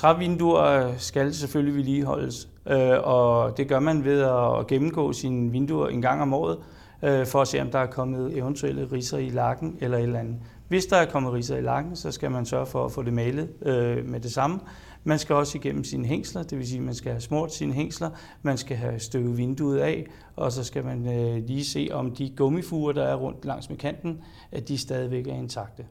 Trævinduer øh, skal selvfølgelig vedligeholdes, øh, og det gør man ved at gennemgå sine vinduer en gang om året, øh, for at se, om der er kommet eventuelle riser i lakken eller et eller andet. Hvis der er kommet riser i lakken, så skal man sørge for at få det malet øh, med det samme. Man skal også igennem sine hængsler, det vil sige, at man skal have smurt sine hængsler, man skal have støvet vinduet af, og så skal man lige se, om de gummifuger, der er rundt langs med kanten, at de stadigvæk er intakte.